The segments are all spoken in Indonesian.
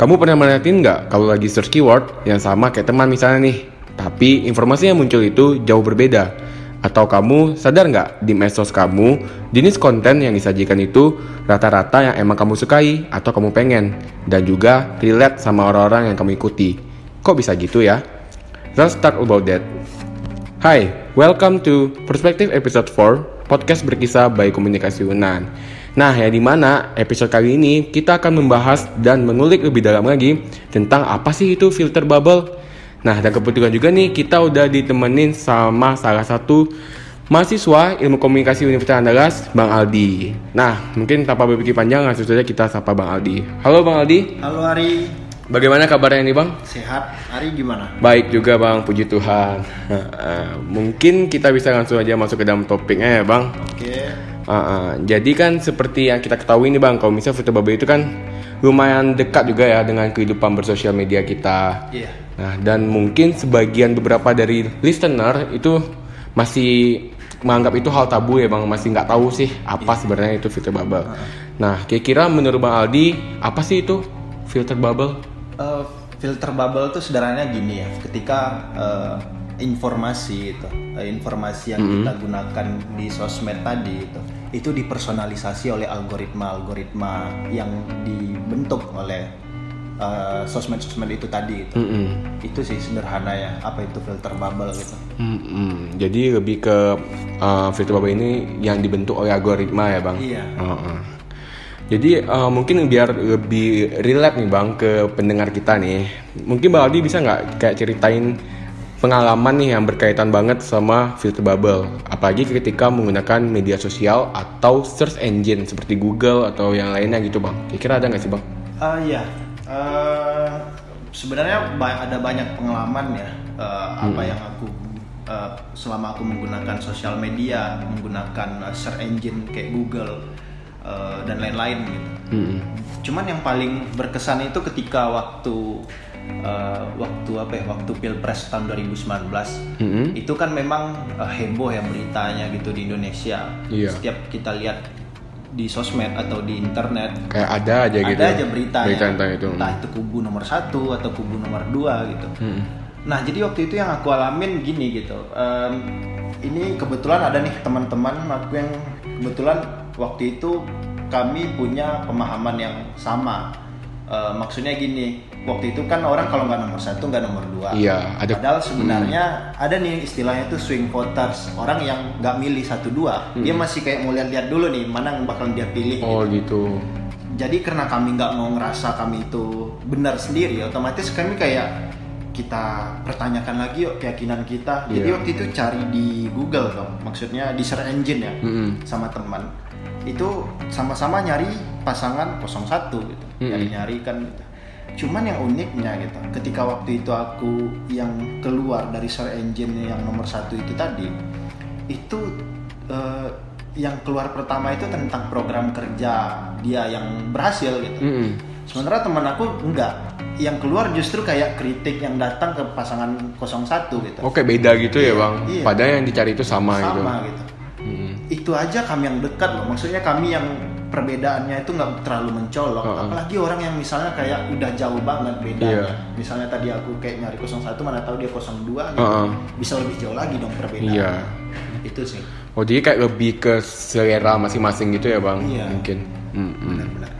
Kamu pernah merhatiin nggak kalau lagi search keyword yang sama kayak teman misalnya nih, tapi informasi yang muncul itu jauh berbeda? Atau kamu sadar nggak di medsos kamu, jenis konten yang disajikan itu rata-rata yang emang kamu sukai atau kamu pengen, dan juga relate sama orang-orang yang kamu ikuti. Kok bisa gitu ya? Let's start about that. Hai, welcome to Perspective Episode 4, podcast berkisah by Komunikasi Unan. Nah, ya di mana episode kali ini kita akan membahas dan mengulik lebih dalam lagi tentang apa sih itu filter bubble. Nah, dan kebetulan juga nih kita udah ditemenin sama salah satu mahasiswa Ilmu Komunikasi Universitas Andalas, Bang Aldi. Nah, mungkin tanpa berpikir panjang langsung saja kita sapa Bang Aldi. Halo Bang Aldi. Halo Ari, Bagaimana kabarnya nih Bang? sehat? Ari gimana? Baik juga Bang, puji Tuhan. Eh, mungkin kita bisa langsung aja masuk ke dalam topiknya ya Bang. Oke. Uh, uh, jadi kan seperti yang kita ketahui nih bang, kalau misalnya filter bubble itu kan lumayan dekat juga ya dengan kehidupan bersosial media kita. Iya. Nah dan mungkin sebagian beberapa dari listener itu masih menganggap itu hal tabu ya bang, masih nggak tahu sih apa sebenarnya itu filter bubble. Nah kira-kira menurut bang Aldi apa sih itu filter bubble? Eh, filter bubble tuh sederhananya gini ya, ketika eh, informasi itu, eh, informasi yang kita gunakan di sosmed tadi itu, itu dipersonalisasi oleh algoritma-algoritma yang dibentuk oleh eh, sosmed-sosmed itu tadi itu. Mm-mm. Itu sih sederhana ya, apa itu filter bubble gitu. Mm-mm. Jadi lebih ke uh, filter bubble ini yang dibentuk oleh algoritma ya bang? Iya. Heeh. Jadi uh, mungkin biar lebih relate nih bang ke pendengar kita nih, mungkin bang Aldi bisa nggak kayak ceritain pengalaman nih yang berkaitan banget sama filter bubble, apalagi ketika menggunakan media sosial atau search engine seperti Google atau yang lainnya gitu bang. Kira-kira ada nggak sih bang? Ah iya, Eh, sebenarnya ba- ada banyak pengalaman ya eh, apa yang aku eh, selama aku menggunakan sosial media, menggunakan search engine kayak Google eh, dan lain-lain gitu. Mm-mm. Cuman yang paling berkesan itu ketika waktu eh, waktu apa ya waktu pilpres tahun 2019 Mm-mm. itu kan memang eh, heboh ya beritanya gitu di Indonesia. Iya. Setiap kita lihat di sosmed atau di internet Kayak ada aja gitu. ada aja beritanya Berita tentang itu. entah itu kubu nomor satu atau kubu nomor dua gitu Mm-mm. nah jadi waktu itu yang aku alamin gini gitu em, ini kebetulan ada nih teman-teman aku yang kebetulan waktu itu kami punya pemahaman yang sama. Eh, maksudnya gini waktu itu kan orang kalau nggak nomor satu nggak nomor dua. Iya, ada- padahal sebenarnya ada nih istilahnya itu swing voters orang yang nggak milih satu dua. Dia masih kayak mau lihat-lihat dulu nih mana yang bakal dia pilih Oh gitu. jadi karena kami nggak mau ngerasa kami itu benar sendiri otomatis kami kayak kita pertanyakan lagi yuk keyakinan kita. Jadi Iya. waktu itu cari di Google dong. Maksudnya di search engine ya Mm-mm. sama teman. Itu sama-sama nyari pasangan 01 gitu. Nyari-nyari kan gitu. Cuman yang uniknya gitu ketika waktu itu aku yang keluar dari search engine yang nomor satu itu tadi itu eh, yang keluar pertama itu tentang program kerja dia yang berhasil gitu. Mm-mm. sementara teman aku enggak yang keluar justru kayak kritik yang datang ke pasangan 01 gitu Oke beda gitu ya bang. Iya. Padahal yang dicari itu sama, gitu. sama gitu Mm-mm. itu aja kami yang dekat loh maksudnya kami yang perbedaannya itu nggak terlalu mencolok Heeh. apalagi orang yang misalnya kayak udah jauh banget bedanya Iya. misalnya tadi aku kayak nyari 01 mana tahu dia 02 gitu. Heeh. bisa lebih jauh lagi dong perbedaan Iya. itu sih Oh jadi kayak lebih ke selera masing-masing gitu ya bang? Iya. Mungkin. Mm-mm. benar-benar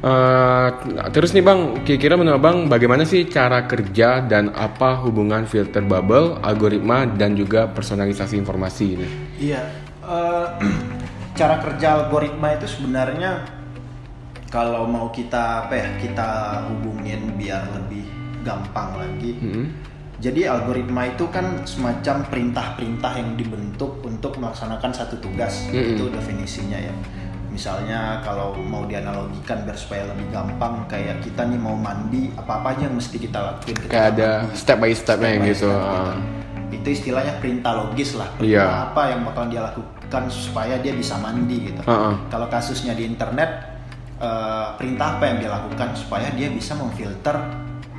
Eh, terus nih bang, kira-kira menurut bang bagaimana sih cara kerja dan apa hubungan filter bubble, algoritma dan juga personalisasi informasi ini? Iya, eh, cara kerja algoritma itu sebenarnya kalau mau kita apa ya kita hubungin biar lebih gampang lagi. Mm-mm. Jadi algoritma itu kan semacam perintah-perintah yang dibentuk untuk melaksanakan satu tugas. Mm-mm. Itu definisinya ya. Misalnya kalau mau dianalogikan biar supaya lebih gampang kayak kita nih mau mandi apa-apa aja yang mesti kita lakuin ketika Kayak ada mandi. step by stepnya Step gitu. step ah. Itu istilahnya perintah logis lah. Perintah Iya. apa yang bakal dia lakukan supaya dia bisa mandi gitu. Heeh. Kalau kasusnya di internet, eh, perintah apa yang dia lakukan supaya dia bisa memfilter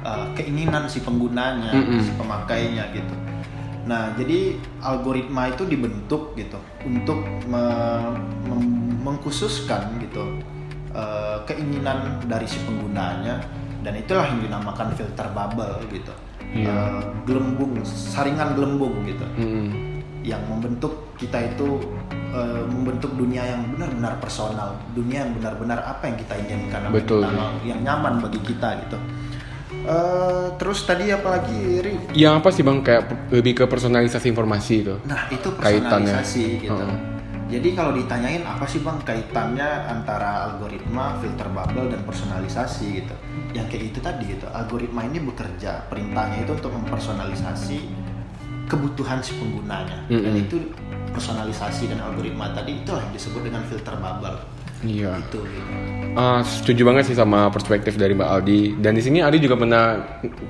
eh, keinginan si penggunanya, Mm-mm. si pemakainya gitu. Nah, jadi algoritma itu dibentuk gitu untuk me- mem- mengkhususkan gitu eh, keinginan dari si penggunanya dan itulah yang dinamakan filter bubble gitu Iya. Eh, gelembung saringan gelembung gitu Mm-mm. yang membentuk kita itu eh, membentuk dunia yang benar-benar personal dunia yang benar-benar apa yang kita inginkan apa yang Betul. kita mau, yang nyaman bagi kita gitu Eh, terus tadi apalagi Ri? Yang apa sih bang kayak lebih ke personalisasi informasi itu? Nah itu Kaitannya. personalisasi gitu. Heeh. Jadi kalau ditanyain apa sih bang kaitannya antara algoritma, filter bubble dan personalisasi gitu? Yang kayak itu tadi gitu. Algoritma ini bekerja perintahnya itu untuk mempersonalisasi kebutuhan si penggunanya. Dan Mm-mm. itu personalisasi dan algoritma tadi itulah yang disebut dengan filter bubble. Iya. Itu gitu. Ah, setuju banget sih sama perspektif dari Mbak Aldi. Dan di sini Aldi juga pernah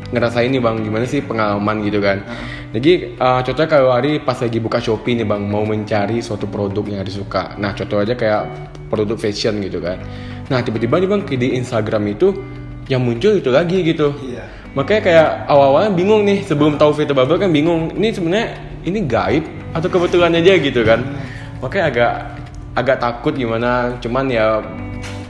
ngerasain nih bang, gimana sih pengalaman gitu kan. Jadi ah, contohnya kalau Aldi pas lagi buka Shopee nih bang, mau mencari suatu produk yang Aldi suka. Nah contoh aja kayak produk fashion gitu kan. Nah tiba-tiba nih bang di Instagram itu yang muncul itu lagi gitu. Iya. Makanya kayak awal-awalnya bingung nih sebelum tahu filter bubble kan bingung. Ini sebenarnya ini gaib atau kebetulan aja gitu kan. Makanya agak agak takut gimana. Cuman ya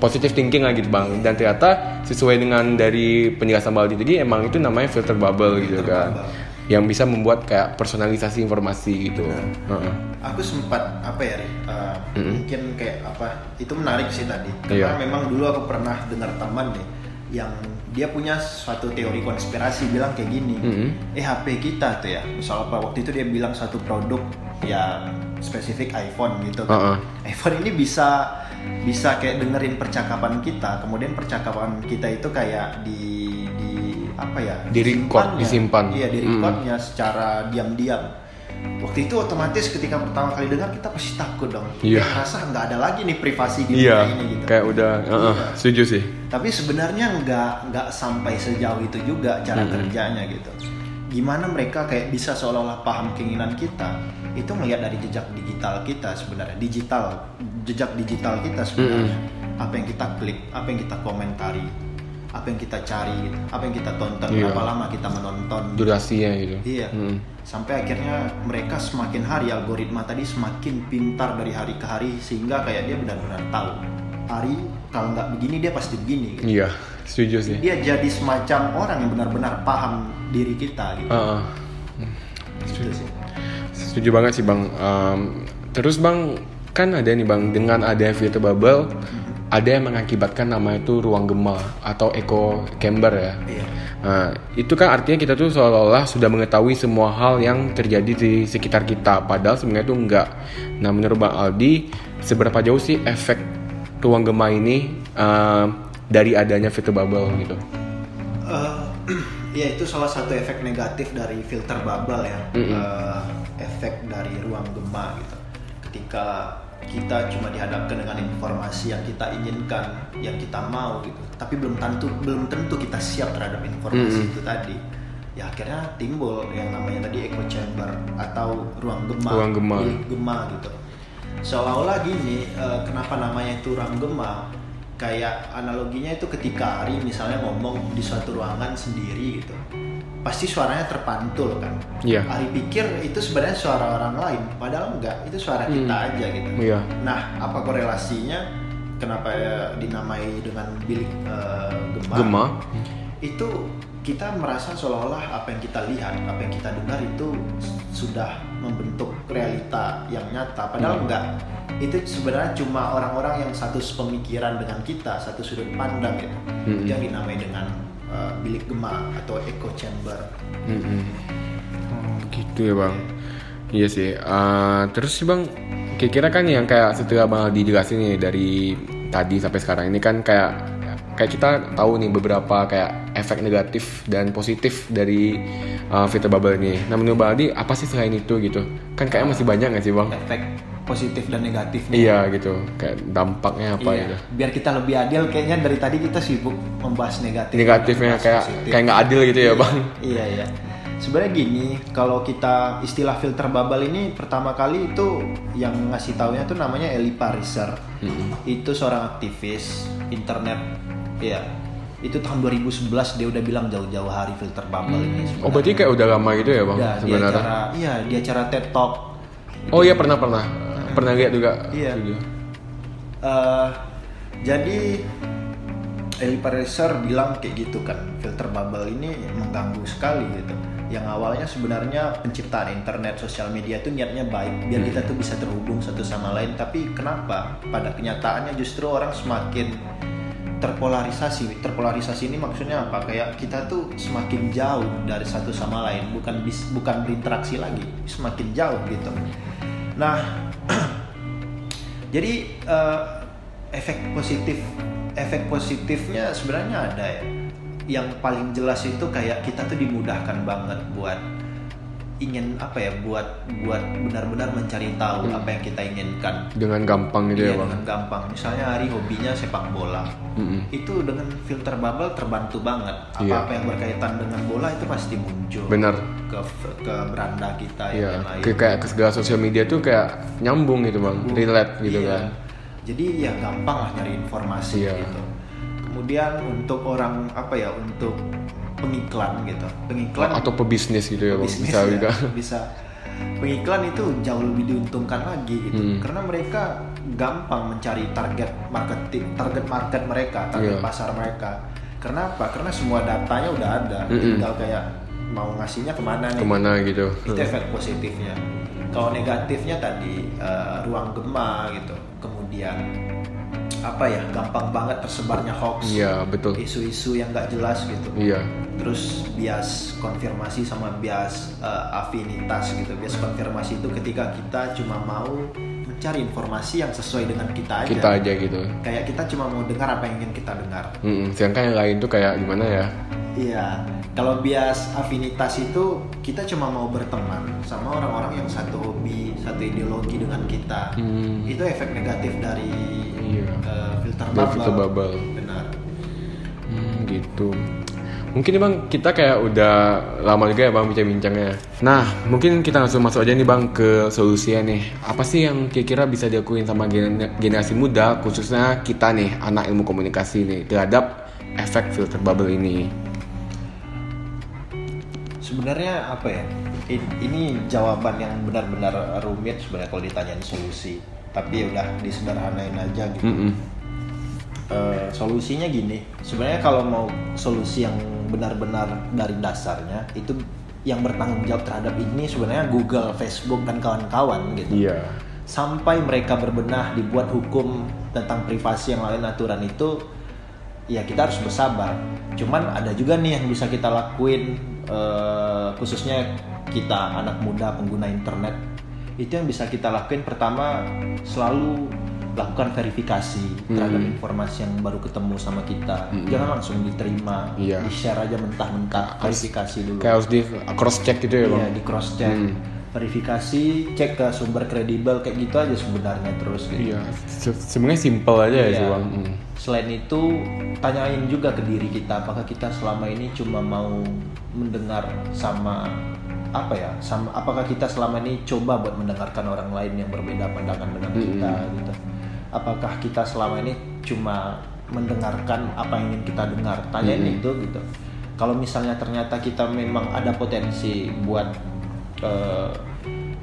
positive thinking lah gitu bang. Dan ternyata sesuai dengan dari penjelasan Baldi tadi emang itu namanya filter bubble gitu kan. bubble. Yang bisa membuat kayak personalisasi informasi gitu. Heeh. Aku sempat apa ya? Uh, mungkin kayak apa? Itu menarik sih tadi. Iya. Karena memang dulu aku pernah dengar teman nih yang dia punya suatu teori konspirasi bilang kayak gini. Mm-mm. Eh HP kita tuh ya, misal apa waktu itu dia bilang satu produk ya spesifik iPhone gitu kan. Heeh. iPhone ini bisa bisa kayak dengerin percakapan kita, kemudian percakapan kita itu kayak di di apa ya? Di-record, disimpannya. disimpan. Iya, di recordnya secara diam-diam. Waktu itu otomatis ketika pertama kali dengar kita pasti takut dong. Iya. Kayak ngerasa nggak ada lagi nih privasi di Iya, dunia ini gitu. kayak udah, heeh, Iya. setuju sih. Tapi sebenarnya nggak nggak sampai sejauh itu juga cara kerjanya gitu. Gimana mereka kayak bisa seolah-olah paham keinginan kita itu melihat dari jejak digital kita sebenarnya digital jejak digital kita sebenarnya apa yang kita klik apa yang kita komentari apa yang kita cari gitu, apa yang kita tonton Iya. berapa lama kita menonton Durasinya gitu. Iya. Mm. Sampai akhirnya mereka semakin hari algoritma tadi semakin pintar dari hari ke hari sehingga kayak dia benar-benar tahu hari kalau nggak begini dia pasti begini. Gitu. Iya, setuju sih. Dia jadi semacam orang yang benar-benar paham diri kita gitu. Heeh. Gitu sih. Setuju banget sih bang. Em, terus bang kan ada nih bang dengan adanya filter bubble, ada yang mengakibatkan nama itu ruang gema atau echo chamber ya. Iya. Nah, itu kan artinya kita tuh seolah-olah sudah mengetahui semua hal yang terjadi di sekitar kita, padahal sebenarnya itu enggak. Nah, menurut Bang Aldi, seberapa jauh sih efek ruang gema ini em, dari adanya filter bubble gitu? Eh, ya itu salah satu efek negatif dari filter bubble ya Mm-mm. Eh, efek dari ruang gema gitu ketika kita cuma dihadapkan dengan informasi yang kita inginkan yang kita mau gitu tapi belum tentu belum tentu kita siap terhadap informasi Mm-mm. itu tadi ya akhirnya timbul yang namanya tadi echo chamber atau ruang gema Ruang gema. bilik gema gitu seolah-olah gini eh, kenapa namanya itu ruang gema kayak analoginya itu ketika Ari misalnya ngomong di suatu ruangan sendiri gitu pasti suaranya terpantul kan Iya. Ari pikir itu sebenarnya suara orang lain padahal enggak itu suara kita aja gitu Iya. nah apa korelasinya kenapa ya dinamai dengan bilik eh, gema Gema. itu kita merasa seolah-olah apa yang kita lihat, apa yang kita dengar itu sudah membentuk realita yang nyata. Padahal Hmm. enggak. Itu sebenarnya cuma orang-orang yang satu pemikiran dengan kita, satu sudut pandang gitu. Hmm. Itu yang dinamai dengan uh, bilik gema atau echo chamber. Mm-mm. Oh, gitu ya bang. Iya sih. Eh, terus sih bang, kira-kira kan yang kayak setelah bang Aldi jelasin nih dari tadi sampai sekarang ini kan kayak kayak kita tahu nih beberapa kayak efek negatif dan positif dari uh, filter bubble ini. Nah menurut bang Aldi apa sih selain itu gitu? Kan kayaknya masih banyak nggak sih bang? Efek positif dan negatifnya. Iya gitu. Kayak dampaknya apa Iya. gitu? Biar kita lebih adil, kayaknya dari tadi kita sibuk membahas negatif. Negatifnya membahas kayak positif. kayak nggak adil gitu ya bang? Iya iya. Sebenarnya gini, kalau kita istilah filter bubble ini pertama kali itu yang ngasih taunya tuh namanya Eli Pariser. Itu seorang aktivis internet. Iya. Itu tahun 2011 dia udah bilang jauh-jauh hari filter bubble ini. sebenarnya. Oh berarti kayak udah lama gitu ya bang Udah, dia sebenarnya? acara, iya dia acara TED Talk. Oh iya pernah pernah pernah lihat juga. Iya. Eh, jadi Eli Pariser bilang kayak gitu kan filter bubble ini mengganggu sekali gitu yang awalnya sebenarnya penciptaan internet sosial media itu niatnya baik biar kita tuh bisa terhubung satu sama lain tapi kenapa pada kenyataannya justru orang semakin terpolarisasi. Terpolarisasi ini maksudnya apa? Kayak kita tuh semakin jauh dari satu sama lain bukan bis, bukan berinteraksi lagi semakin jauh gitu. Nah jadi uh, efek positif efek positifnya sebenarnya ada ya. Yang paling jelas itu kayak kita tuh dimudahkan banget buat ingin apa ya buat buat benar-benar mencari tahu Hmm. apa yang kita inginkan dengan gampang gitu Iya, ya bang dengan gampang misalnya hari hobinya sepak bola Mm-mm. itu dengan filter bubble terbantu banget apa Iya. apa yang berkaitan dengan bola itu pasti muncul benar ke ke beranda kita Iya, yang lain kayak kayak ke segala sosial media tuh kayak nyambung gitu bang, relate gitu Iya. kan. Jadi ya gampang lah nyari informasi Iya. gitu. Kemudian untuk orang apa ya untuk pengiklan gitu, pengiklan Atau pebisnis gitu ya bang, bisa ya, juga. bisa. Pengiklan itu jauh lebih diuntungkan lagi gitu, Hmm. karena mereka gampang mencari target marketing, target market mereka, target Iya. pasar mereka. Kenapa? Karena semua datanya udah ada, Mm-mm. tinggal kayak mau ngasihnya ke mana nih? Ke mana gitu. itu efek positifnya kalau negatifnya tadi eh, ruang gema gitu kemudian apa ya gampang banget tersebarnya hoax Iya betul. isu-isu yang nggak jelas gitu Iya. terus bias konfirmasi sama bias eh, afinitas gitu bias konfirmasi itu ketika kita cuma mau mencari informasi yang sesuai dengan kita aja Kita aja gitu. kayak kita cuma mau dengar apa yang ingin kita dengar Mm-mm. Sedangkan yang lain tuh kayak gimana ya? Iya, kalau bias afinitas itu kita cuma mau berteman sama orang-orang yang satu hobi, satu ideologi dengan kita. Hmm. Itu efek negatif dari Iya. eh, filter Dari bubble. filter bubble. Benar. Hmm, gitu. Mungkin nih bang, kita kayak udah lama juga ya bang bincang-bincangnya. Nah, mungkin kita langsung masuk aja nih bang ke solusinya nih. Apa sih yang kira-kira bisa dilakuin sama gen- generasi muda, khususnya kita nih, anak ilmu komunikasi nih, terhadap efek filter bubble ini? Sebenarnya apa ya? in- Ini jawaban yang benar-benar rumit sebenarnya kalau ditanyain solusi. Tapi ya udah disederhanain aja gitu. Mm-mm. Eh, solusinya gini sebenarnya kalau mau solusi yang benar-benar dari dasarnya itu yang bertanggung jawab terhadap ini sebenarnya Google, Facebook dan kawan-kawan gitu Iya. sampai mereka berbenah dibuat hukum tentang privasi yang lain aturan itu ya kita harus bersabar cuman ada juga nih yang bisa kita lakuin eh, khususnya kita anak muda pengguna internet itu yang bisa kita lakuin pertama selalu lakukan verifikasi terhadap Hmm. informasi yang baru ketemu sama kita Hmm. jangan langsung diterima Iya. di share aja mentah-mentah verifikasi dulu Kayak harus di cross check gitu ya bang. Iya, di cross check. Hmm. Verifikasi, cek ke sumber kredibel kayak gitu aja sebenarnya terus gitu. Iya. Se- Sebenarnya simple aja ya sih Iya. bang. Hmm. Selain itu, tanyain juga ke diri kita apakah kita selama ini cuma mau mendengar sama apa ya? Sama apakah kita selama ini coba buat mendengarkan orang lain yang berbeda pandangan dengan Mm-mm. kita gitu. Apakah kita selama ini cuma mendengarkan apa yang ingin kita dengar? Tanyain Mm-mm. itu gitu. Kalau misalnya ternyata kita memang ada potensi buat eh,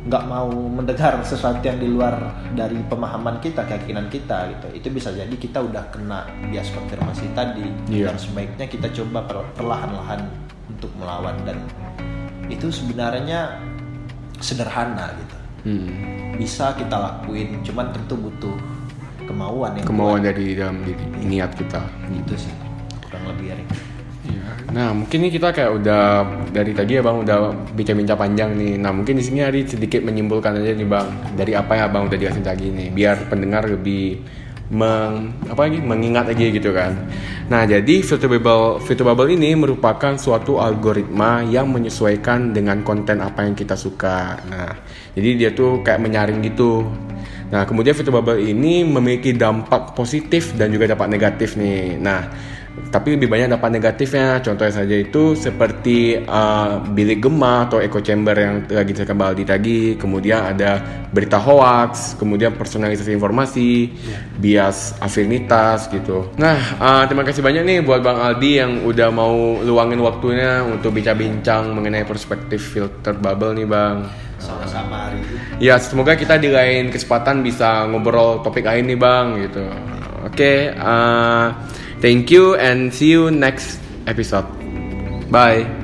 nggak mau mendengar sesuatu yang di luar dari pemahaman kita keyakinan kita gitu itu bisa jadi kita udah kena bias konfirmasi tadi Iya. dan sebaiknya kita coba per- perlahan-lahan untuk melawan dan itu sebenarnya sederhana gitu Hmm. bisa kita lakuin cuman tentu butuh kemauan yang Kemauan kuat. dari dalam diri niat kita. gitu sih kurang lebih Erik. Iya. Nah mungkin nih kita kayak udah dari tadi ya bang udah bincang-bincang panjang nih. Nah mungkin di sini hari sedikit menyimpulkan aja nih bang dari apa ya bang udah dikasih tadi nih biar pendengar lebih meng, apa lagi mengingat lagi gitu kan. Nah jadi filter bubble filter bubble ini merupakan suatu algoritma yang menyesuaikan dengan konten apa yang kita suka. Nah jadi dia tuh kayak menyaring gitu. Nah, kemudian filter bubble ini memiliki dampak positif dan juga dampak negatif nih. Nah, tapi lebih banyak dampak negatifnya. Contohnya saja itu seperti uh, bilik gema atau echo chamber yang lagi diceritakan Baldi tadi. Kemudian ada berita hoax, kemudian personalisasi informasi, bias afinitas gitu. Nah, uh, terima kasih banyak nih buat Bang Aldi yang udah mau luangin waktunya untuk bincang-bincang mengenai perspektif filter bubble nih, Bang. sama-sama hari Ya semoga kita di lain kesempatan bisa ngobrol topik lain nih bang gitu. Oke, eh, Thank you and see you next episode. Bye.